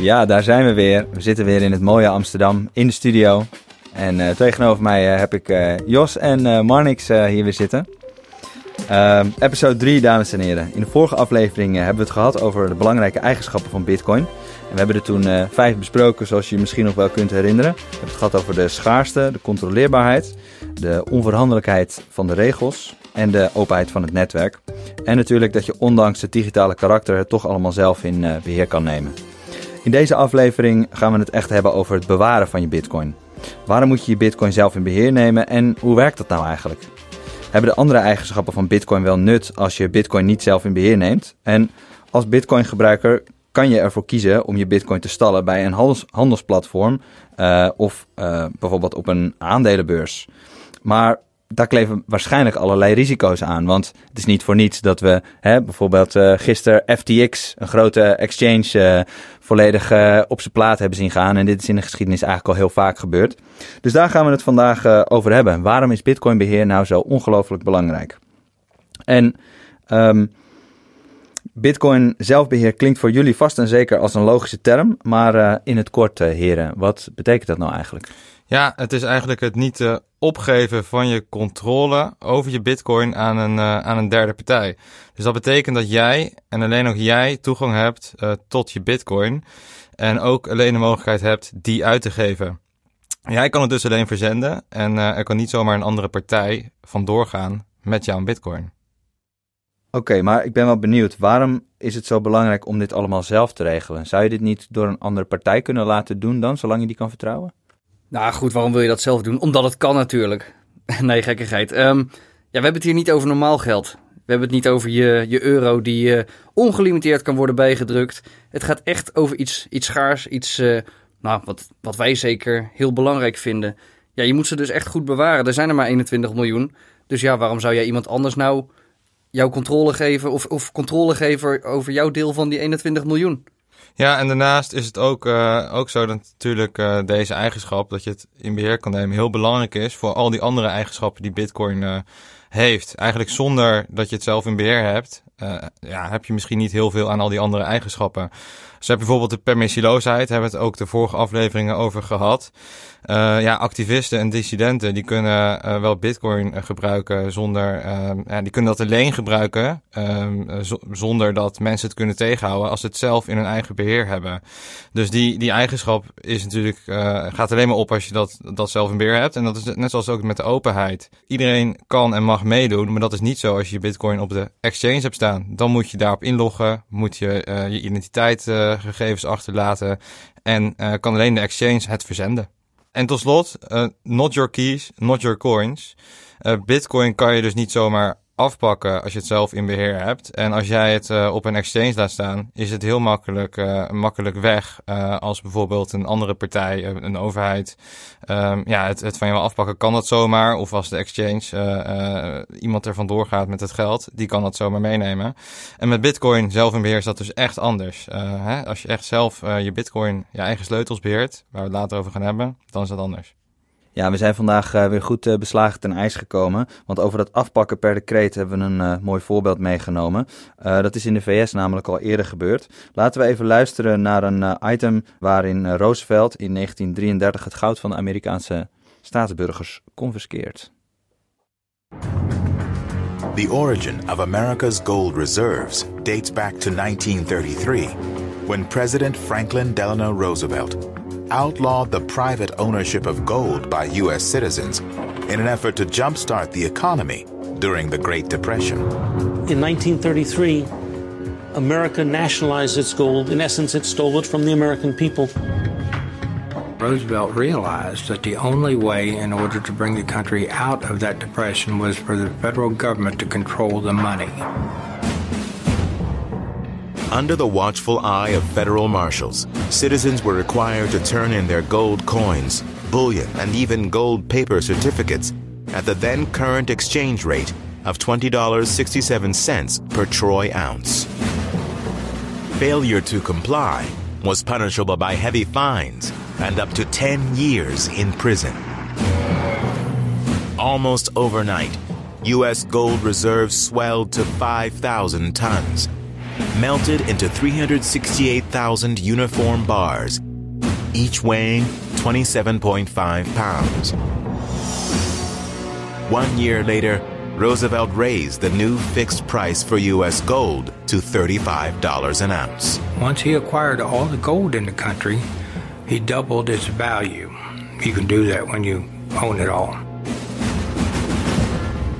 Ja, daar zijn we weer. We zitten weer in het mooie Amsterdam in de studio. En uh, tegenover mij uh, heb ik uh, Jos en Marnix hier weer zitten. Ehm, episode 3, dames en heren. In de vorige aflevering hebben we het gehad over de belangrijke eigenschappen van Bitcoin. En we hebben er toen vijf besproken, zoals je je misschien nog wel kunt herinneren. We hebben het gehad over de schaarste, de controleerbaarheid, de onveranderlijkheid van de regels en de openheid van het netwerk. En natuurlijk dat je ondanks het digitale karakter het toch allemaal zelf in beheer kan nemen. In deze aflevering gaan we het echt hebben over het bewaren van je bitcoin. Waarom moet je je bitcoin zelf in beheer nemen en hoe werkt dat nou eigenlijk? Hebben de andere eigenschappen van bitcoin wel nut als je bitcoin niet zelf in beheer neemt? En als bitcoin gebruiker kan je ervoor kiezen om je bitcoin te stallen bij een handelsplatform uh, of uh, bijvoorbeeld op een aandelenbeurs. Maar daar kleven waarschijnlijk allerlei risico's aan. Want het is niet voor niets dat we hè, bijvoorbeeld uh, gisteren FTX, een grote exchange, uh, volledig uh, op zijn plaat hebben zien gaan. En dit is in de geschiedenis eigenlijk al heel vaak gebeurd. Dus daar gaan we het vandaag over hebben. Waarom is Bitcoin beheer nou zo ongelooflijk belangrijk? En um, Bitcoin zelfbeheer klinkt voor jullie vast en zeker als een logische term. Maar in het kort, heren, wat betekent dat nou eigenlijk? Ja, het is eigenlijk het niet uh, opgeven van je controle over je bitcoin aan een, uh, aan een derde partij. Dus dat betekent dat jij en alleen nog jij toegang hebt uh, tot je bitcoin. En ook alleen de mogelijkheid hebt die uit te geven. Jij kan het dus alleen verzenden en er kan niet zomaar een andere partij van doorgaan met jouw bitcoin. Oké, maar ik ben wel benieuwd. Waarom is het zo belangrijk om dit allemaal zelf te regelen? Zou je dit niet door een andere partij kunnen laten doen dan, zolang je die kan vertrouwen? Nou goed, waarom wil je dat zelf doen? Omdat het kan natuurlijk. nee, gekkigheid. Um, ja, we hebben het hier niet over normaal geld. We hebben het niet over je, je euro die uh, ongelimiteerd kan worden bijgedrukt. Het gaat echt over iets, iets schaars, iets uh, nou, wat, wat wij zeker heel belangrijk vinden. Ja, je moet ze dus echt goed bewaren. Er zijn er maar 21 miljoen. Dus ja, waarom zou jij iemand anders nou jouw controle geven of, of controle geven over jouw deel van die 21 miljoen? Ja, en daarnaast is het ook, uh, ook zo dat natuurlijk uh, deze eigenschap, dat je het in beheer kan nemen, heel belangrijk is voor al die andere eigenschappen die Bitcoin uh, heeft. Eigenlijk zonder dat je het zelf in beheer hebt, ja, heb je misschien niet heel veel aan al die andere eigenschappen. Dus heb je bijvoorbeeld de permissieloosheid, hebben we het ook de vorige afleveringen over gehad. Uh, ja, activisten en dissidenten die kunnen uh, wel Bitcoin uh, gebruiken zonder, ja, die kunnen dat alleen gebruiken zonder dat mensen het kunnen tegenhouden als ze het zelf in hun eigen beheer hebben. Dus die, die eigenschap is natuurlijk, gaat alleen maar op als je dat, dat zelf in beheer hebt. En dat is net zoals ook met de openheid. Iedereen kan en mag meedoen, maar dat is niet zo als je je Bitcoin op de exchange hebt staan. Dan moet je daarop inloggen, moet je je identiteitsgegevens achterlaten en kan alleen de exchange het verzenden. En tot slot, uh, not your keys, not your coins. Uh, Bitcoin kan je dus niet zomaar afpakken als je het zelf in beheer hebt. En als jij het uh, op een exchange laat staan, is het heel makkelijk, uh, makkelijk weg. Uh, als bijvoorbeeld een andere partij, een overheid, um, ja, het, het van jou afpakken kan dat zomaar. Of als de exchange iemand er vandoor gaat met het geld, die kan dat zomaar meenemen. En met Bitcoin zelf in beheer is dat dus echt anders. Hè? Als je echt zelf je Bitcoin, je eigen sleutels beheert, waar we het later over gaan hebben, dan is dat anders. Ja, we zijn vandaag uh, weer goed uh, beslagen ten ijs gekomen. Want over dat afpakken per decreet hebben we een uh, mooi voorbeeld meegenomen. dat is in de VS namelijk al eerder gebeurd. Laten we even luisteren naar een item waarin Roosevelt in 1933 het goud van de Amerikaanse staatsburgers confiskeert. The origin of America's gold reserves dates back to 1933, when President Franklin Delano Roosevelt outlawed the private ownership of gold by U.S. citizens in an effort to jumpstart the economy during the Great Depression. In 1933, America nationalized its gold. In essence, it stole it from the American people. Roosevelt realized that the only way in order to bring the country out of that depression was for the federal government to control the money. Under the watchful eye of federal marshals, citizens were required to turn in their gold coins, bullion, and even gold paper certificates at the then current exchange rate of $20.67 per troy ounce. Failure to comply was punishable by heavy fines and up to 10 years in prison. Almost overnight, U.S. gold reserves swelled to 5,000 tons melted into 368,000 uniform bars, each weighing 27.5 pounds. One year later, Roosevelt raised the new fixed price for U.S. gold to $35 an ounce. Once he acquired all the gold in the country, he doubled its value. You can do that when you own it all.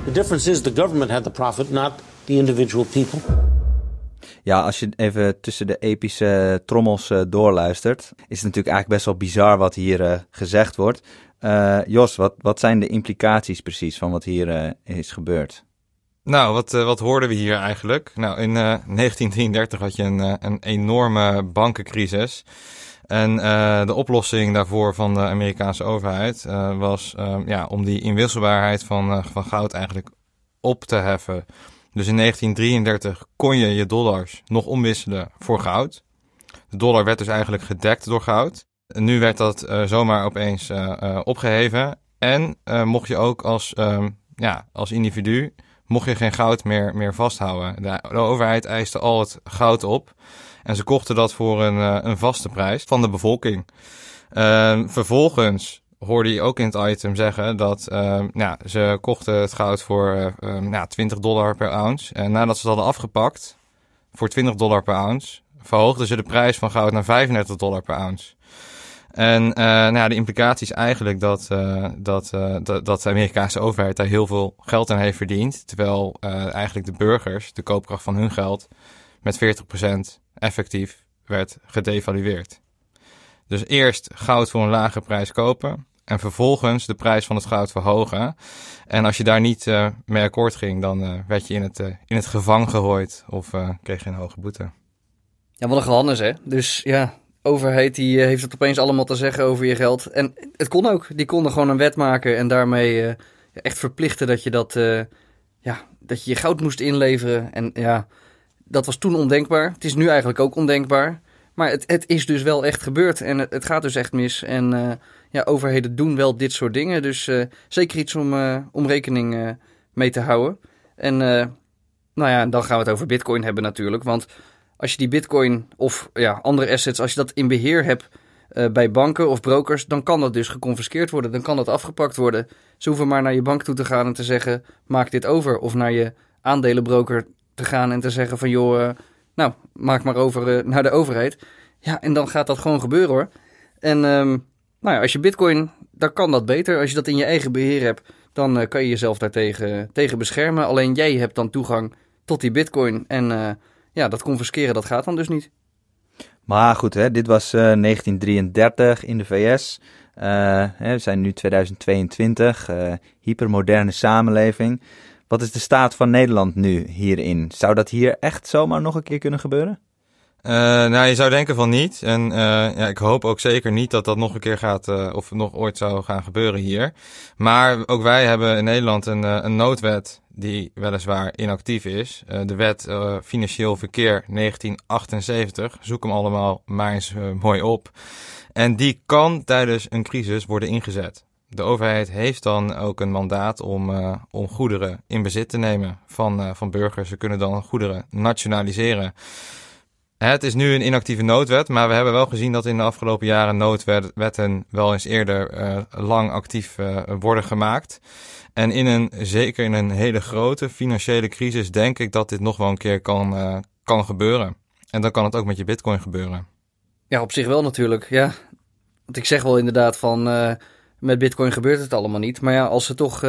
The difference is the government had the profit, not the individual people. Ja, als je even tussen de epische trommels uh, doorluistert, is het natuurlijk eigenlijk best wel bizar wat hier uh, gezegd wordt. Uh, Jos, wat, wat zijn de implicaties precies van wat hier is gebeurd? Nou, wat, wat hoorden we hier eigenlijk? Nou, in 1933 had je een, een enorme bankencrisis. En de oplossing daarvoor van de Amerikaanse overheid was ja, om die inwisselbaarheid van, van goud eigenlijk op te heffen. Dus in 1933 kon je je dollars nog omwisselen voor goud. De dollar werd dus eigenlijk gedekt door goud. En nu werd dat uh, zomaar opeens uh, uh, opgeheven. En mocht je ook als, um, ja, als individu mocht je geen goud meer, meer vasthouden. De, de, overheid eiste al het goud op. En ze kochten dat voor een, een vaste prijs van de bevolking. Ehm, vervolgens hoorde je ook in het item zeggen dat uh, ja, ze kochten het goud voor uh, ja, 20 dollar per ounce. En nadat ze het hadden afgepakt voor 20 dollar per ounce, verhoogden ze de prijs van goud naar 35 dollar per ounce. En uh, nou ja, de implicatie is eigenlijk dat, uh, dat, uh, dat, dat de Amerikaanse overheid daar heel veel geld aan heeft verdiend. Terwijl eigenlijk de burgers, de koopkracht van hun geld, met 40% effectief werd gedevalueerd. Dus eerst goud voor een lage prijs kopen. En vervolgens de prijs van het goud verhogen. En als je daar niet uh, mee akkoord ging, dan uh, werd je in het, uh, in het gevang gegooid of kreeg je een hoge boete. Ja, wat een gehannes hè. Dus ja, overheid die heeft het opeens allemaal te zeggen over je geld. En het kon ook. Die konden gewoon een wet maken en daarmee echt verplichten dat je dat, ja, dat je je goud moest inleveren. En ja, dat was toen ondenkbaar. Het is nu eigenlijk ook ondenkbaar. Maar het, het is dus wel echt gebeurd en het, het gaat dus echt mis. En ja, overheden doen wel dit soort dingen. Dus uh, zeker iets om, uh, om rekening uh, mee te houden. En nou ja, dan gaan we het over bitcoin hebben natuurlijk. Want als je die bitcoin of ja, andere assets, als je dat in beheer hebt bij banken of brokers, dan kan dat dus geconfiskeerd worden. Dan kan dat afgepakt worden. Ze hoeven maar naar je bank toe te gaan en te zeggen, maak dit over. Of naar je aandelenbroker te gaan en te zeggen van joh, nou, maak maar over naar de overheid. Ja, en dan gaat dat gewoon gebeuren hoor. En um, nou ja, als je bitcoin, dan kan dat beter. Als je dat in je eigen beheer hebt, dan uh, kan je jezelf daartegen tegen beschermen. Alleen jij hebt dan toegang tot die bitcoin. En uh, ja, dat confisceren, dat gaat dan dus niet. Maar goed, hè, dit was uh, 1933 in de VS. We zijn nu 2022, hypermoderne samenleving. Wat is de staat van Nederland nu hierin? Zou dat hier echt zomaar nog een keer kunnen gebeuren? Uh, nou, je zou denken van niet. En uh, ja, ik hoop ook zeker niet dat dat nog een keer gaat, uh, of nog ooit zou gaan gebeuren hier. Maar ook wij hebben in Nederland een, een noodwet die weliswaar inactief is. de wet Financieel Verkeer 1978. Zoek hem allemaal maar eens mooi op. En die kan tijdens een crisis worden ingezet. De overheid heeft dan ook een mandaat om, om goederen in bezit te nemen van, van burgers. Ze kunnen dan goederen nationaliseren. Het is nu een inactieve noodwet, maar we hebben wel gezien dat in de afgelopen jaren noodwetten wel eens eerder uh, lang actief uh, worden gemaakt. En in een, zeker in een hele grote financiële crisis denk ik dat dit nog wel een keer kan, uh, kan gebeuren. En dan kan het ook met je bitcoin gebeuren. Ja, op zich wel natuurlijk, ja. Want ik zeg wel inderdaad van, met bitcoin gebeurt het allemaal niet. Maar ja, als ze toch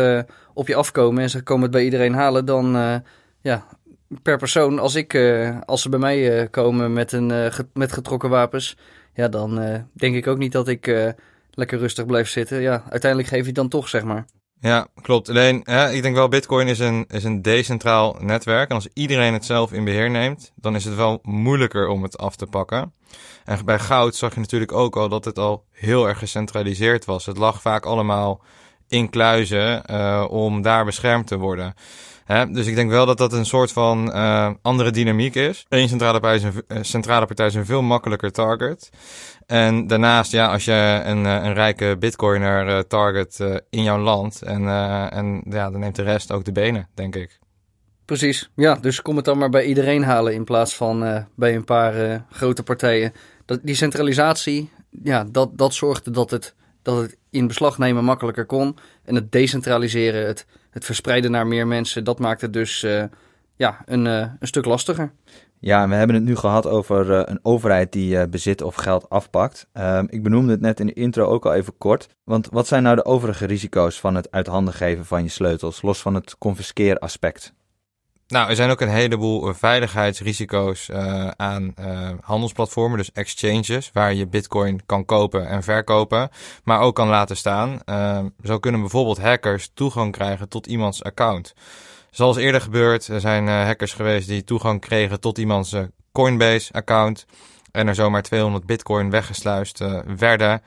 op je afkomen en ze komen het bij iedereen halen, dan ja, per persoon, als, ik, uh, als ze bij mij uh, komen met, een, uh, met getrokken wapens, ja, dan denk ik ook niet dat ik lekker rustig blijf zitten. Ja, uiteindelijk geef je het dan toch, zeg maar. Ja, klopt. Alleen, hè, ik denk wel, Bitcoin is een, is een decentraal netwerk. En als iedereen het zelf in beheer neemt, dan is het wel moeilijker om het af te pakken. En bij goud zag je natuurlijk ook al dat het al heel erg gecentraliseerd was. Het lag vaak allemaal in kluizen om daar beschermd te worden. Dus ik denk wel dat dat een soort van uh, andere dynamiek is. Eén centrale partij, is een, eh, centrale partij is een veel makkelijker target. En daarnaast, ja, als je een, eh, een rijke bitcoiner target in jouw land. En, en ja, dan neemt de rest ook de benen, denk ik. Precies. Ja, dus kom het dan maar bij iedereen halen in plaats van bij een paar grote partijen. Dat, die centralisatie, ja, dat, dat zorgde dat het, dat het in beslag nemen makkelijker kon. En het decentraliseren, het, het verspreiden naar meer mensen, dat maakt het dus uh, ja, een, een stuk lastiger. Ja, we hebben het nu gehad over uh, een overheid die bezit of geld afpakt. Uh, ik benoemde het net in de intro ook al even kort. Want wat zijn nou de overige risico's van het uit handen geven van je sleutels, los van het confiskeeraspect? Nou, er zijn ook een heleboel veiligheidsrisico's aan handelsplatformen, dus exchanges, waar je bitcoin kan kopen en verkopen, maar ook kan laten staan. zo kunnen bijvoorbeeld hackers toegang krijgen tot iemands account. Zoals eerder gebeurd, er zijn hackers geweest die toegang kregen tot iemands Coinbase-account. En er zomaar 200 bitcoin weggesluist werden.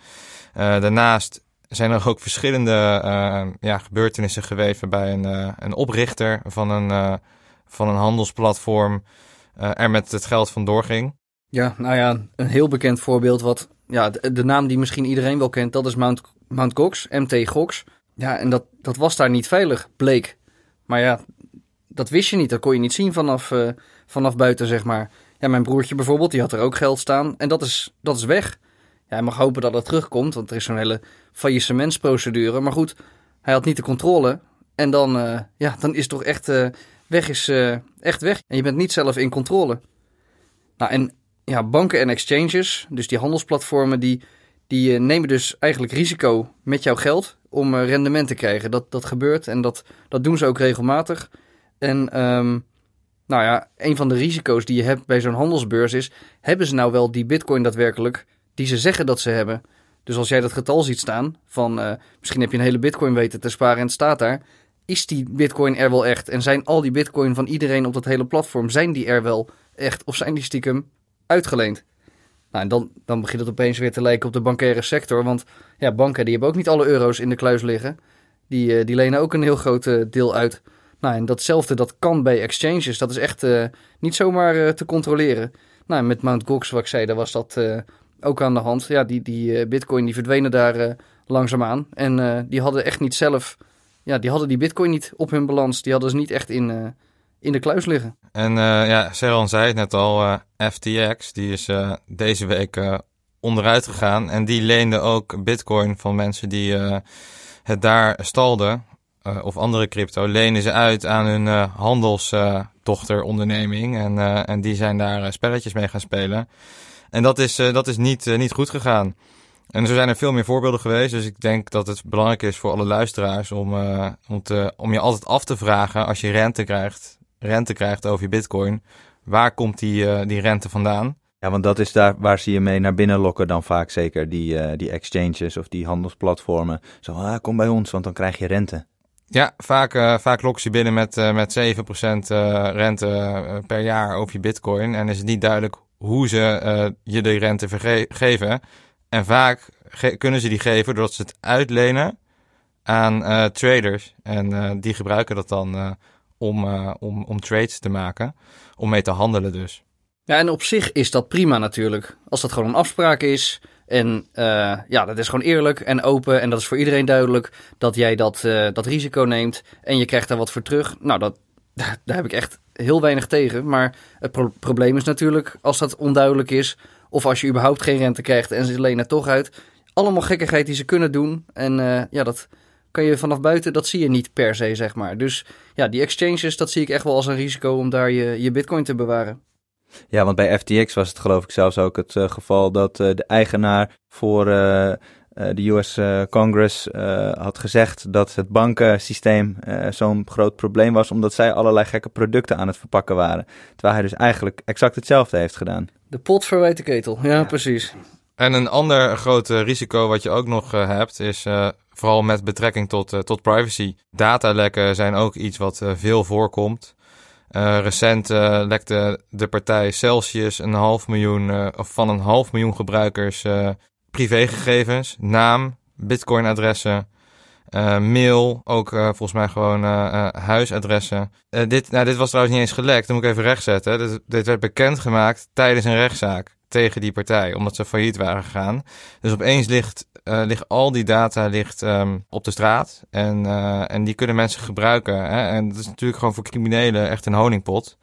daarnaast zijn er ook verschillende ja, gebeurtenissen geweest waarbij een, een oprichter van een, van een handelsplatform er met het geld vandoor ging. Ja, nou ja, een heel bekend voorbeeld wat, ja, de, naam die misschien iedereen wel kent, dat is Mount, Mount Gox, MT Gox. Ja, en dat, dat was daar niet veilig, bleek. Maar ja, dat wist je niet. Dat kon je niet zien vanaf, uh, vanaf buiten, zeg maar. Ja, mijn broertje bijvoorbeeld, die had er ook geld staan. En dat is, dat is weg. Ja, hij mag hopen dat het terugkomt, want er is zo'n hele faillissementsprocedure. Maar goed, hij had niet de controle. En dan, uh, ja, dan is toch echt weg, is echt weg. En je bent niet zelf in controle. Nou, en ja, banken en exchanges, dus die handelsplatformen, die, die nemen dus eigenlijk risico met jouw geld om rendement te krijgen. Dat, dat gebeurt en dat, dat doen ze ook regelmatig. En um, nou ja, een van de risico's die je hebt bij zo'n handelsbeurs is: hebben ze nou wel die Bitcoin daadwerkelijk die ze zeggen dat ze hebben? Dus als jij dat getal ziet staan van misschien heb je een hele Bitcoin weten te sparen en het staat daar. Is die Bitcoin er wel echt? En zijn al die Bitcoin van iedereen op dat hele platform, zijn die er wel echt? Of zijn die stiekem uitgeleend? Nou, en dan, dan begint het opeens weer te lijken op de bankaire sector. Want ja, banken die hebben ook niet alle euro's in de kluis liggen. Die, uh, die lenen ook een heel groot uh, deel uit. Nou, en datzelfde dat kan bij exchanges. Dat is echt uh, niet zomaar te controleren. Nou, met Mt. Gox, wat ik zei, daar was dat ook aan de hand. Ja, die, die bitcoin die verdwenen daar langzaamaan. En die hadden echt niet zelf... Ja, die hadden die bitcoin niet op hun balans. Die hadden ze niet echt in, in de kluis liggen. En ja, Seran zei het net al, FTX, die is deze week onderuit gegaan. En die leende ook bitcoin van mensen die het daar stalden uh, of andere crypto lenen ze uit aan hun uh, handelsdochteronderneming. en, uh, en die zijn daar spelletjes mee gaan spelen. En dat is, dat is niet, niet goed gegaan. En zo zijn er veel meer voorbeelden geweest. Dus ik denk dat het belangrijk is voor alle luisteraars om, om, te, om je altijd af te vragen als je rente krijgt, rente krijgt over je bitcoin. Waar komt die, die rente vandaan? Ja, want dat is daar waar ze je mee naar binnen lokken dan vaak zeker, die, die exchanges of die handelsplatformen. Zo, ah, kom bij ons, want dan krijg je rente. Ja, vaak, uh, vaak lok je binnen met, uh, met 7% uh, rente per jaar over je bitcoin. En is het niet duidelijk hoe ze je de rente geven. En vaak kunnen ze die geven doordat ze het uitlenen aan traders. En die gebruiken dat dan om, om, om trades te maken, om mee te handelen dus. Ja, en op zich is dat prima natuurlijk. Als dat gewoon een afspraak is, en ja, dat is gewoon eerlijk en open. En dat is voor iedereen duidelijk dat jij dat, dat risico neemt. En je krijgt daar wat voor terug. Nou, dat, daar heb ik echt heel weinig tegen. Maar het pro probleem is natuurlijk als dat onduidelijk is. Of als je überhaupt geen rente krijgt en ze lenen toch uit. Allemaal gekkigheid die ze kunnen doen. En uh, ja, dat kan je vanaf buiten, dat zie je niet per se, zeg maar. Dus ja, die exchanges, dat zie ik echt wel als een risico om daar je, je bitcoin te bewaren. Ja, want bij FTX was het geloof ik zelfs ook het uh, geval dat uh, de eigenaar voor de US Congress had gezegd dat het bankensysteem zo'n groot probleem was, omdat zij allerlei gekke producten aan het verpakken waren. Terwijl hij dus eigenlijk exact hetzelfde heeft gedaan. De pot verwijt de ketel, ja, ja. precies. En een ander groot risico wat je ook nog hebt, is vooral met betrekking tot, tot privacy. Datalekken zijn ook iets wat veel voorkomt. Uh, recent uh, lekte de partij Celsius een half miljoen, uh, of van een half miljoen gebruikers privégegevens, naam, bitcoinadressen, mail, ook volgens mij gewoon huisadressen. dit, nou, dit was trouwens niet eens gelekt, dat moet ik even rechtzetten. Dit, dit werd bekendgemaakt tijdens een rechtszaak. tegen die partij, omdat ze failliet waren gegaan. Dus opeens ligt, uh, ligt al die data ligt, um, op de straat en, uh, en die kunnen mensen gebruiken. Hè? En dat is natuurlijk gewoon voor criminelen echt een honingpot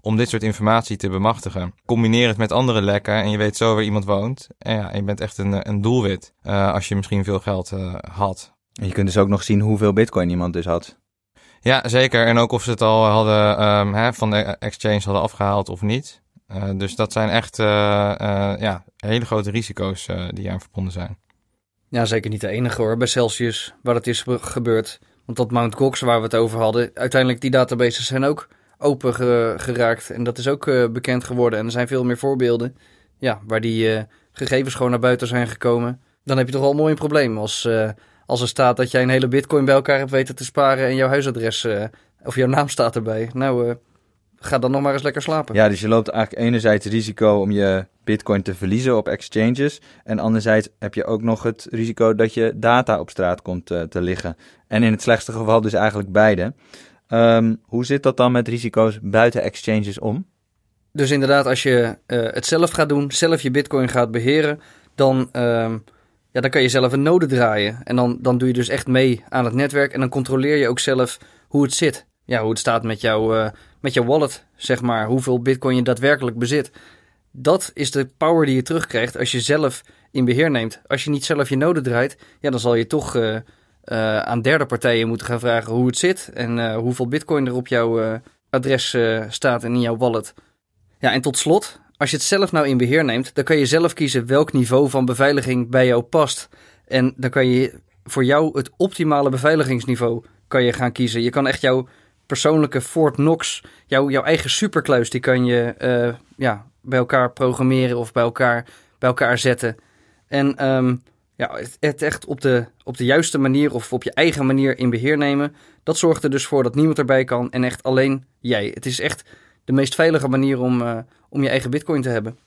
om dit soort informatie te bemachtigen. Combineer het met andere lekken en je weet zo waar iemand woont. En, ja, je bent echt een, een doelwit uh, als je misschien veel geld had. Je kunt dus ook nog zien hoeveel bitcoin iemand dus had. Ja, zeker. En ook of ze het al hadden um, hè, van de exchange hadden afgehaald of niet. Uh, dus dat zijn echt uh, uh, ja, hele grote risico's die aan verbonden zijn. Ja, zeker niet de enige hoor, bij Celsius, waar het is gebeurd. Want dat Mt. Gox, waar we het over hadden, uiteindelijk die databases zijn ook open ge geraakt. En dat is ook bekend geworden. En er zijn veel meer voorbeelden ja, waar die gegevens gewoon naar buiten zijn gekomen. Dan heb je toch wel een mooi probleem als als er staat dat jij een hele bitcoin bij elkaar hebt weten te sparen en jouw huisadres uh, of jouw naam staat erbij. Nou, uh, ga dan nog maar eens lekker slapen. Ja, dus je loopt eigenlijk enerzijds risico om je bitcoin te verliezen op exchanges. En anderzijds heb je ook nog het risico dat je data op straat komt uh, te liggen. En in het slechtste geval dus eigenlijk beide. Um, hoe zit dat dan met risico's buiten exchanges om? Dus inderdaad, als je het zelf gaat doen, zelf je bitcoin gaat beheren, dan... Um, ja, dan kan je zelf een node draaien. En dan, dan doe je dus echt mee aan het netwerk. En dan controleer je ook zelf hoe het zit. Ja, hoe het staat met, jou, uh, met jouw wallet, zeg maar. Hoeveel bitcoin je daadwerkelijk bezit. Dat is de power die je terugkrijgt als je zelf in beheer neemt. Als je niet zelf je node draait, ja, dan zal je toch uh, uh, aan derde partijen moeten gaan vragen hoe het zit. En hoeveel bitcoin er op jouw adres staat en in jouw wallet. Ja, en tot slot, als je het zelf nou in beheer neemt, dan kan je zelf kiezen welk niveau van beveiliging bij jou past. En dan kan je voor jou het optimale beveiligingsniveau kan je gaan kiezen. Je kan echt jouw persoonlijke Fort Knox, jouw, jouw eigen superkluis, die kan je uh, ja, bij elkaar programmeren of bij elkaar, bij elkaar zetten. En um, ja, het, echt op de, op de juiste manier of op je eigen manier in beheer nemen. Dat zorgt er dus voor dat niemand erbij kan en echt alleen jij. Het is echt de meest veilige manier om, uh, om je eigen bitcoin te hebben.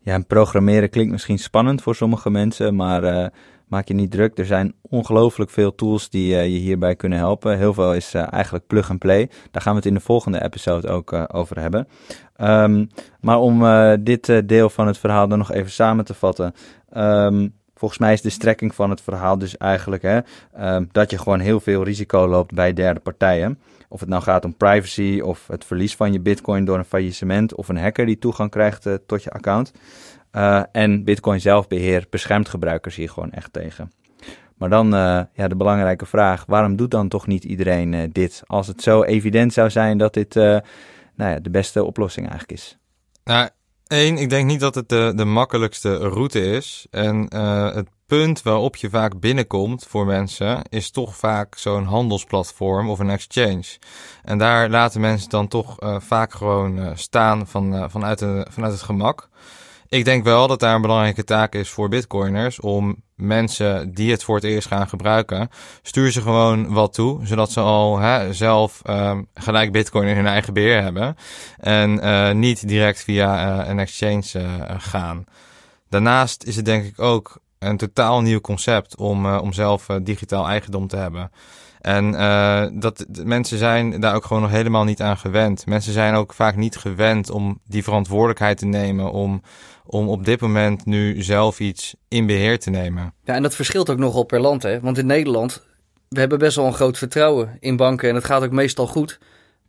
Ja, en programmeren klinkt misschien spannend voor sommige mensen, maar uh, maak je niet druk. Er zijn ongelooflijk veel tools die uh, je hierbij kunnen helpen. Heel veel is eigenlijk plug and play. Daar gaan we het in de volgende episode ook over hebben. Um, maar om dit deel van het verhaal dan nog even samen te vatten. Um, Volgens mij is de strekking van het verhaal dus eigenlijk hè, um, dat je gewoon heel veel risico loopt bij derde partijen. Of het nou gaat om privacy of het verlies van je bitcoin door een faillissement of een hacker die toegang krijgt uh, tot je account. Uh, en bitcoin zelfbeheer beschermt gebruikers hier gewoon echt tegen. Maar dan uh, ja, de belangrijke vraag, waarom doet dan toch niet iedereen dit? Als het zo evident zou zijn dat dit nou ja, de beste oplossing eigenlijk is. Nou, één, ik denk niet dat het de, de makkelijkste route is. En het punt waarop je vaak binnenkomt voor mensen is toch vaak zo'n handelsplatform of een exchange. En daar laten mensen dan toch uh, vaak gewoon uh, staan van, uh, vanuit, vanuit het gemak. Ik denk wel dat daar een belangrijke taak is voor bitcoiners om mensen die het voor het eerst gaan gebruiken, stuur ze gewoon wat toe, zodat ze al hè, zelf um, gelijk bitcoin in hun eigen beheer hebben en niet direct via een exchange gaan. Daarnaast is het denk ik ook een totaal nieuw concept om, uh, om zelf uh, digitaal eigendom te hebben. En uh, dat mensen zijn daar ook gewoon nog helemaal niet aan gewend. Mensen zijn ook vaak niet gewend om die verantwoordelijkheid te nemen om, om op dit moment nu zelf iets in beheer te nemen. Ja, en dat verschilt ook nogal per land, hè? Want in Nederland, we hebben best wel een groot vertrouwen in banken en het gaat ook meestal goed.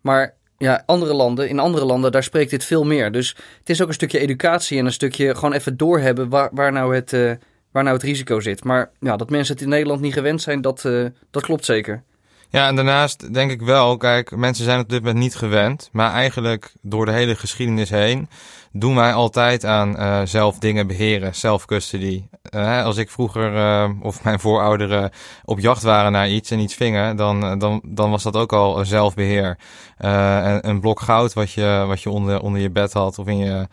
Maar ja, andere landen, in andere landen, daar spreekt dit veel meer. Dus het is ook een stukje educatie en een stukje gewoon even doorhebben waar, waar nou het waar nou het risico zit. Maar ja, dat mensen het in Nederland niet gewend zijn, dat, uh, dat klopt zeker. Ja, en daarnaast denk ik wel, kijk, mensen zijn op dit moment niet gewend. Maar eigenlijk door de hele geschiedenis heen doen wij altijd aan uh, zelf dingen beheren, self-custody. Uh, als ik vroeger of mijn voorouderen op jacht waren naar iets en iets vingen, dan, dan, dan was dat ook al zelfbeheer. een blok goud wat je, wat je onder, onder je bed had of in je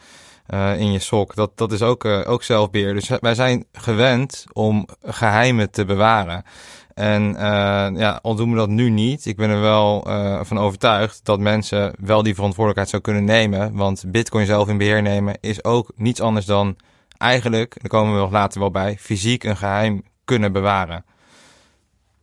uh, in je sok. Dat, dat is ook, uh, ook zelfbeheer. Dus wij zijn gewend om geheimen te bewaren. En uh, ja, al doen we dat nu niet. Ik ben er wel van overtuigd dat mensen wel die verantwoordelijkheid zou kunnen nemen. Want bitcoin zelf in beheer nemen is ook niets anders dan eigenlijk, daar komen we nog later wel bij, fysiek een geheim kunnen bewaren.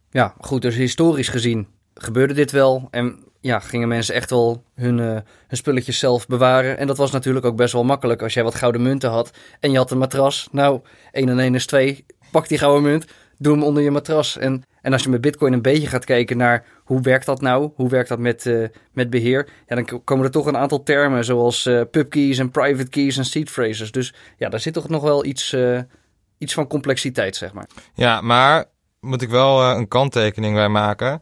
Ja, goed. Dus historisch gezien gebeurde dit wel. En ja, gingen mensen echt wel hun, uh, hun spulletjes zelf bewaren. En dat was natuurlijk ook best wel makkelijk als jij wat gouden munten had en je had een matras. Nou, 1 en 1 is 2. Pak die gouden munt, doe hem onder je matras. En, en als je met Bitcoin een beetje gaat kijken naar hoe werkt dat nou, hoe werkt dat met, uh, met beheer, ja, dan komen er toch een aantal termen zoals uh, pubkeys en private keys en seed phrases. Dus ja, daar zit toch nog wel iets, iets van complexiteit, zeg maar. Ja, maar moet ik wel een kanttekening bij maken.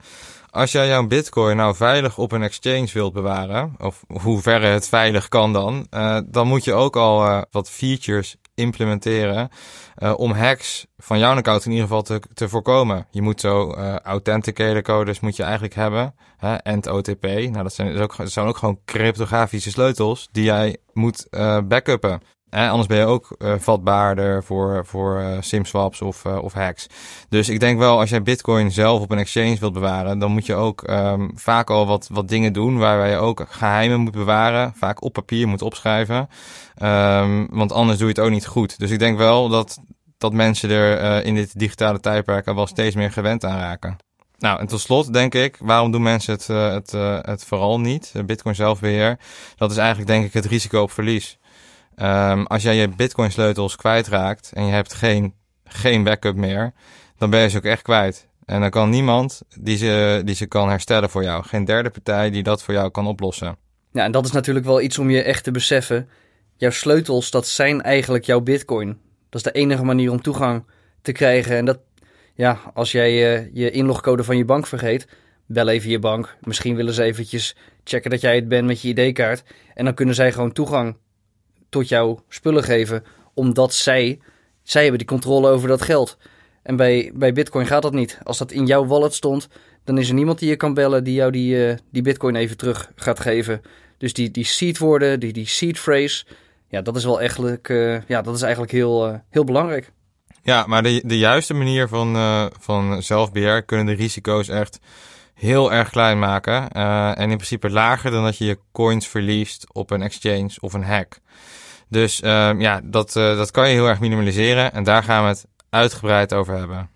Als jij jouw bitcoin nou veilig op een exchange wilt bewaren, of hoe verre het veilig kan dan, uh, dan moet je ook al uh, wat features implementeren uh, om hacks van jouw account in ieder geval te, te voorkomen. Je moet zo authenticator codes moet je eigenlijk hebben, hè, OTP. Nou, dat zijn, ook, dat zijn ook gewoon cryptografische sleutels die jij moet backuppen anders ben je ook uh, vatbaarder voor, voor uh, simswaps of, uh, of hacks. Dus ik denk wel, als jij bitcoin zelf op een exchange wilt bewaren, dan moet je ook um, vaak al wat, wat dingen doen waarbij je ook geheimen moet bewaren. Vaak op papier moet opschrijven. Um, want anders doe je het ook niet goed. Dus ik denk wel dat, dat mensen er in dit digitale tijdperk wel steeds meer gewend aan raken. Nou, en tot slot denk ik, waarom doen mensen het, het, het vooral niet? Bitcoin zelfbeheer. Dat is eigenlijk denk ik het risico op verlies. Um, als jij je Bitcoin sleutels kwijtraakt en je hebt geen, geen backup meer, dan ben je ze ook echt kwijt. En dan kan niemand die ze, die ze kan herstellen voor jou. Geen derde partij die dat voor jou kan oplossen. Ja, en dat is natuurlijk wel iets om je echt te beseffen. Jouw sleutels, dat zijn eigenlijk jouw bitcoin. Dat is de enige manier om toegang te krijgen. En dat, ja, als jij uh, je inlogcode van je bank vergeet, bel even je bank. Misschien willen ze eventjes checken dat jij het bent met je ID-kaart. En dan kunnen zij gewoon toegang tot jouw spullen geven, omdat zij, zij hebben die controle over dat geld. En bij, bij Bitcoin gaat dat niet. Als dat in jouw wallet stond, dan is er niemand die je kan bellen die jou die, uh, die Bitcoin even terug gaat geven. Dus die, die seed woorden, die, die seed phrase, ja, dat is wel eigenlijk, uh, ja, dat is eigenlijk heel, uh, heel belangrijk. Ja, maar de, de juiste manier van, van zelfbeheer kunnen de risico's echt heel erg klein maken. en in principe lager dan dat je je coins verliest op een exchange of een hack. Dus uh, ja, dat, uh, dat kan je heel erg minimaliseren en daar gaan we het uitgebreid over hebben.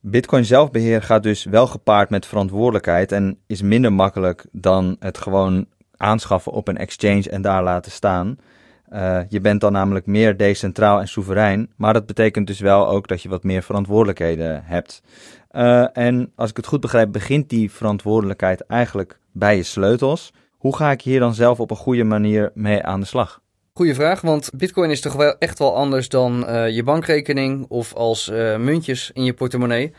Bitcoin zelfbeheer gaat dus wel gepaard met verantwoordelijkheid en is minder makkelijk dan het gewoon aanschaffen op een exchange en daar laten staan. Uh, je bent dan namelijk meer decentraal en soeverein, maar dat betekent dus wel ook dat je wat meer verantwoordelijkheden hebt. Uh, en als ik het goed begrijp, begint die verantwoordelijkheid eigenlijk bij je sleutels. Hoe ga ik hier dan zelf op een goede manier mee aan de slag? Goeie vraag, want Bitcoin is toch wel echt wel anders dan uh, je bankrekening of als uh, muntjes in je portemonnee.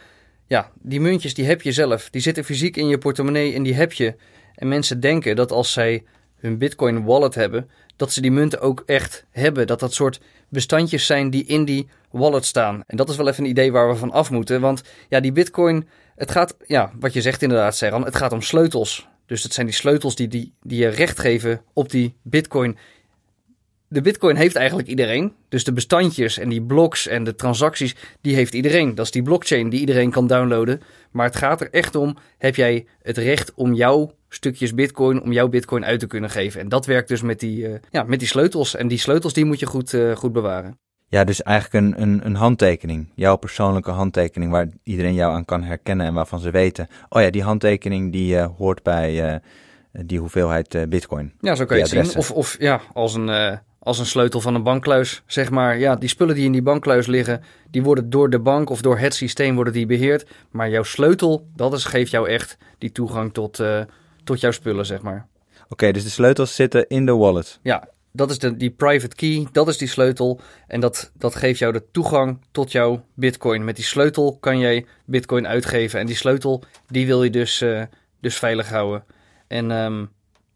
Ja, die muntjes die heb je zelf. Die zitten fysiek in je portemonnee en die heb je. En mensen denken dat als zij hun Bitcoin wallet hebben, dat ze die munten ook echt hebben. Dat dat soort bestandjes zijn die in die wallet staan. En dat is wel even een idee waar we van af moeten. Want ja, die Bitcoin, het gaat, ja, wat je zegt inderdaad, Serran, het gaat om sleutels. Dus het zijn die sleutels die, die, die je recht geven op die Bitcoin de Bitcoin heeft eigenlijk iedereen. Dus de bestandjes en die blocks en de transacties, die heeft iedereen. Dat is die blockchain die iedereen kan downloaden. Maar het gaat er echt om: heb jij het recht om jouw stukjes Bitcoin, om jouw Bitcoin uit te kunnen geven? En dat werkt dus met die, uh, ja, met die sleutels. En die sleutels die moet je goed, uh, goed bewaren. Ja, dus eigenlijk een, een, een handtekening. Jouw persoonlijke handtekening waar iedereen jou aan kan herkennen en waarvan ze weten: oh ja, die handtekening die uh, hoort bij die hoeveelheid Bitcoin. Ja, zo kan je het zien. Of, of ja, als een als een sleutel van een bankkluis, zeg maar. Ja, die spullen die in die bankkluis liggen, die worden door de bank of door het systeem worden die beheerd. Maar jouw sleutel, dat is, geeft jou echt die toegang tot, uh, tot jouw spullen, zeg maar. Oké, dus de sleutels zitten in de wallet. Ja, dat is de, die private key, dat is die sleutel. En dat, dat geeft jou de toegang tot jouw bitcoin. Met die sleutel kan jij bitcoin uitgeven. En die sleutel, die wil je dus, uh, dus veilig houden. En um,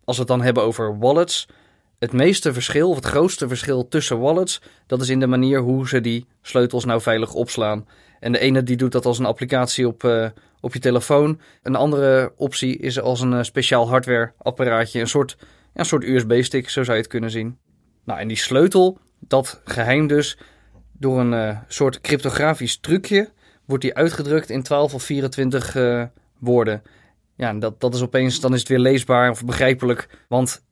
als we het dan hebben over wallets het meeste verschil, of het grootste verschil tussen wallets, dat is in de manier hoe ze die sleutels nou veilig opslaan. En de ene die doet dat als een applicatie op, uh, op je telefoon. Een andere optie is als een uh, speciaal hardwareapparaatje, een soort, een soort USB-stick, zo zou je het kunnen zien. Nou, en die sleutel, dat geheim dus, door een uh, soort cryptografisch trucje, wordt die uitgedrukt in 12 of 24 woorden. Ja, dat, dat is opeens, dan is het weer leesbaar of begrijpelijk, want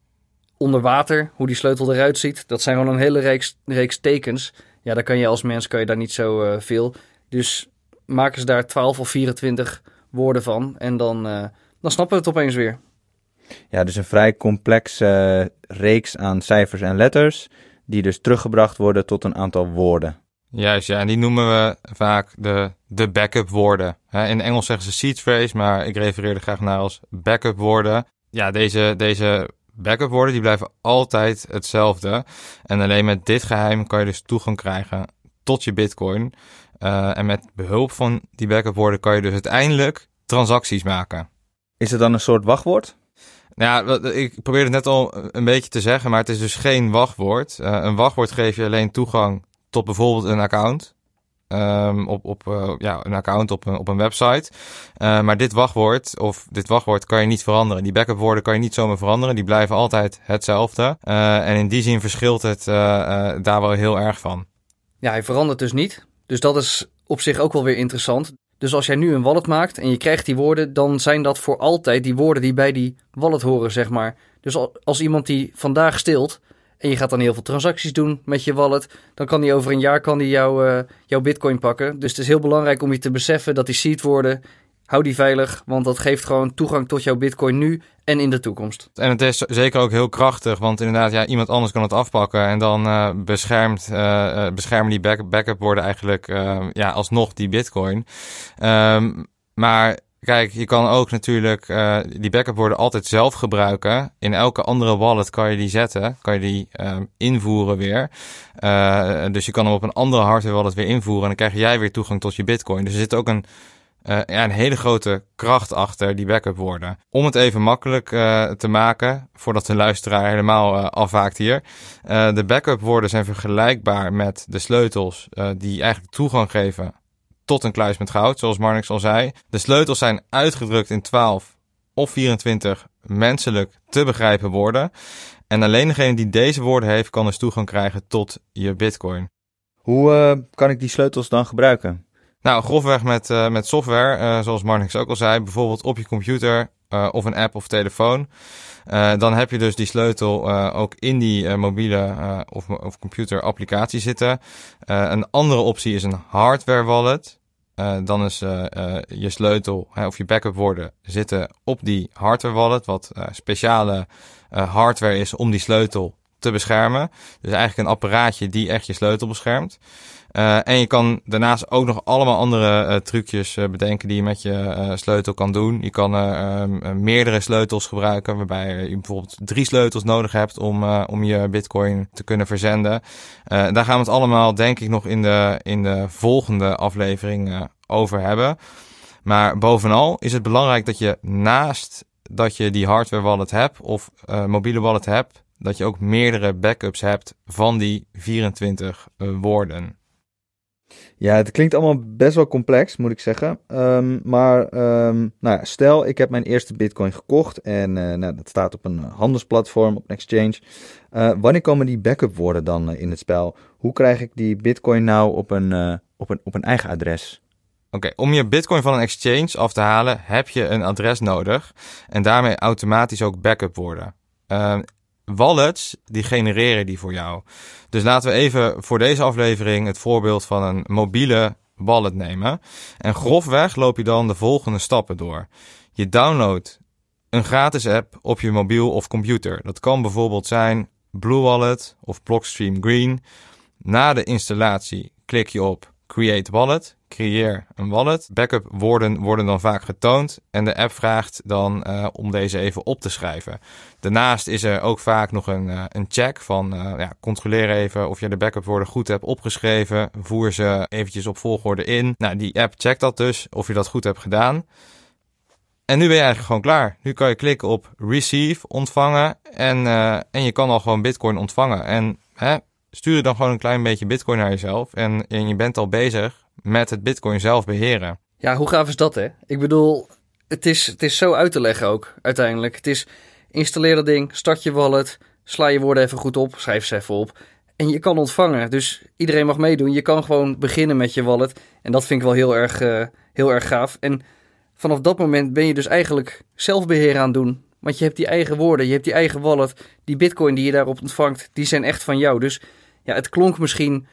onder water, hoe die sleutel eruit ziet. Dat zijn gewoon een hele reeks, reeks tekens. Ja, daar kan je als mens kan je daar niet zo uh, veel. Dus maken ze daar 12 of 24 woorden van. En dan, uh, dan snappen we het opeens weer. Ja, dus een vrij complexe reeks aan cijfers en letters, die dus teruggebracht worden tot een aantal woorden. Juist, ja, en die noemen we vaak de, de backup woorden. Hè, in Engels zeggen ze seed phrase, maar ik refereer er graag naar als backup woorden. Ja, deze, deze backup woorden die blijven altijd hetzelfde. En alleen met dit geheim kan je dus toegang krijgen tot je bitcoin. Uh, en met behulp van die backup woorden kan je dus uiteindelijk transacties maken. Is het dan een soort wachtwoord? Nou ja, ik probeerde het net al een beetje te zeggen, maar het is dus geen wachtwoord. Uh, een wachtwoord geef je alleen toegang tot bijvoorbeeld een account. Um, op, op uh, ja, een account op een, op een website. Uh, maar dit wachtwoord, of dit wachtwoord kan je niet veranderen. Die backup woorden kan je niet zomaar veranderen. Die blijven altijd hetzelfde. Uh, en in die zin verschilt het daar wel heel erg van. Ja, hij verandert dus niet. Dus dat is op zich ook wel weer interessant. Dus als jij nu een wallet maakt en je krijgt die woorden, dan zijn dat voor altijd die woorden die bij die wallet horen, zeg maar. Dus als iemand die vandaag stilt, en je gaat dan heel veel transacties doen met je wallet. Dan kan die over een jaar kan die jou, uh, jouw bitcoin pakken. Dus het is heel belangrijk om je te beseffen dat die seed worden. Hou die veilig, want dat geeft gewoon toegang tot jouw bitcoin nu en in de toekomst. En het is zeker ook heel krachtig, want inderdaad, ja, iemand anders kan het afpakken. En dan uh, beschermt, uh, beschermen die back backup worden eigenlijk ja, alsnog die bitcoin. Um, maar Kijk, je kan ook natuurlijk uh, die backup woorden altijd zelf gebruiken. In elke andere wallet kan je die zetten, kan je die uh, invoeren weer. Uh, dus je kan hem op een andere hardware wallet weer invoeren en dan krijg jij weer toegang tot je bitcoin. Dus er zit ook een, ja, een hele grote kracht achter die backup woorden. Om het even makkelijk te maken, voordat de luisteraar helemaal afhaakt hier. de backup woorden zijn vergelijkbaar met de sleutels die eigenlijk toegang geven tot een kluis met goud, zoals Marnix al zei. De sleutels zijn uitgedrukt in 12 of 24 menselijk te begrijpen woorden. En alleen degene die deze woorden heeft, kan dus toegang krijgen tot je bitcoin. Hoe uh, kan ik die sleutels dan gebruiken? Nou, grofweg met, uh, met software, uh, zoals Marnix ook al zei, bijvoorbeeld op je computer of een app of telefoon. Dan heb je dus die sleutel ook in die mobiele of, of computer applicatie zitten. een andere optie is een hardware wallet. Dan is je sleutel hè, of je backup woorden zitten op die hardware wallet, wat speciale hardware is om die sleutel te beschermen. Dus eigenlijk een apparaatje die echt je sleutel beschermt. Uh, en je kan daarnaast ook nog allemaal andere uh, trucjes uh, bedenken die je met je sleutel kan doen. Je kan ehm, meerdere sleutels gebruiken, waarbij je bijvoorbeeld drie sleutels nodig hebt om, om je bitcoin te kunnen verzenden. daar gaan we het allemaal, denk ik, nog in de, in de volgende aflevering over hebben. Maar bovenal is het belangrijk dat je naast dat je die hardware wallet hebt of mobiele wallet hebt, dat je ook meerdere backups hebt van die 24 woorden. Ja, het klinkt allemaal best wel complex, moet ik zeggen. Um, maar um, nou ja, stel, ik heb mijn eerste bitcoin gekocht en uh, nou, dat staat op een handelsplatform, op een exchange. Uh, wanneer komen die backup woorden dan in het spel? Hoe krijg ik die bitcoin nou op een, op een, op een eigen adres? Oké, okay, om je bitcoin van een exchange af te halen heb je een adres nodig en daarmee automatisch ook backup woorden. Uh, wallets, die genereren die voor jou. Dus laten we even voor deze aflevering het voorbeeld van een mobiele wallet nemen. En grofweg loop je dan de volgende stappen door. Je downloadt een gratis app op je mobiel of computer. Dat kan bijvoorbeeld zijn Blue Wallet of Blockstream Green. Na de installatie klik je op Create Wallet creëer een wallet. Backup woorden worden dan vaak getoond en de app vraagt dan uh, om deze even op te schrijven. Daarnaast is er ook vaak nog een, uh, een check van uh, ja, controleer even of je de backup woorden goed hebt opgeschreven. Voer ze eventjes op volgorde in. Nou, die app checkt dat dus of je dat goed hebt gedaan. En nu ben je eigenlijk gewoon klaar. Nu kan je klikken op receive, ontvangen en, en je kan al gewoon bitcoin ontvangen. En hè, stuur dan gewoon een klein beetje bitcoin naar jezelf en, en je bent al bezig met het Bitcoin zelf beheren. Ja, hoe gaaf is dat, hè? Ik bedoel, het is, het is zo uit te leggen ook uiteindelijk. Het is installeer dat ding, start je wallet, sla je woorden even goed op, schrijf ze even op. En je kan ontvangen. Dus iedereen mag meedoen. Je kan gewoon beginnen met je wallet. En dat vind ik wel heel erg, uh, heel erg gaaf. En vanaf dat moment ben je dus eigenlijk zelfbeheer aan het doen. Want je hebt die eigen woorden, je hebt die eigen wallet. Die bitcoin die je daarop ontvangt, die zijn echt van jou. Dus ja, het klonk misschien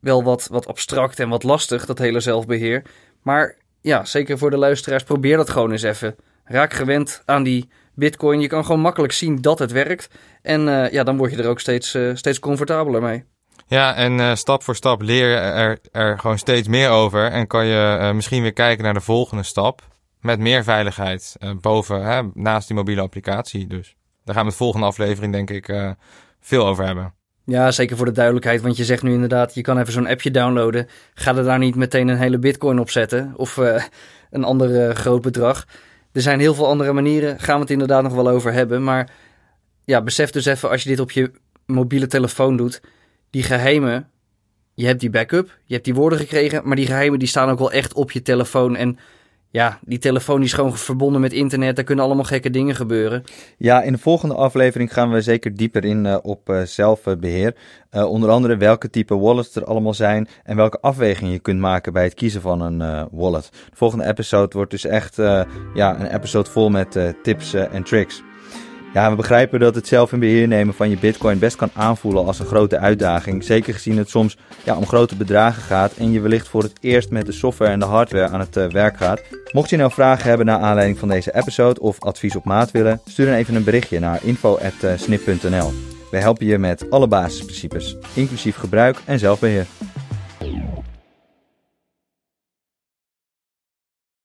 wel wat, wat abstract en wat lastig, dat hele zelfbeheer. Maar ja, zeker voor de luisteraars, probeer dat gewoon eens even. Raak gewend aan die Bitcoin. Je kan gewoon makkelijk zien dat het werkt. En eh, ja, dan word je er ook steeds, uh, steeds comfortabeler mee. Ja, en uh, stap voor stap leer je er, er gewoon steeds meer over. En kan je misschien weer kijken naar de volgende stap. Met meer veiligheid boven, hè, naast die mobiele applicatie. Dus daar gaan we de volgende aflevering denk ik veel over hebben. Ja, zeker voor de duidelijkheid. Want je zegt nu inderdaad, je kan even zo'n appje downloaden. Ga er daar niet meteen een hele bitcoin op zetten. Of uh, een ander uh, groot bedrag. Er zijn heel veel andere manieren. Gaan we het inderdaad nog wel over hebben. Maar ja, besef dus even als je dit op je mobiele telefoon doet. Die geheimen, je hebt die backup. Je hebt die woorden gekregen. Maar die geheimen die staan ook wel echt op je telefoon. En ja, die telefoon is gewoon verbonden met internet. Daar kunnen allemaal gekke dingen gebeuren. Ja, in de volgende aflevering gaan we zeker dieper in uh, op uh, zelfbeheer. Uh, onder andere welke type wallets er allemaal zijn en welke afwegingen je kunt maken bij het kiezen van een wallet. De volgende episode wordt dus echt ja, een episode vol met tips en tricks. Ja, we begrijpen dat het zelf in beheer nemen van je bitcoin best kan aanvoelen als een grote uitdaging. Zeker gezien het soms ja, om grote bedragen gaat en je wellicht voor het eerst met de software en de hardware aan het uh, werk gaat. Mocht je nou vragen hebben naar aanleiding van deze episode of advies op maat willen, stuur dan even een berichtje naar info.snip.nl. Wij helpen je met alle basisprincipes, inclusief gebruik en zelfbeheer.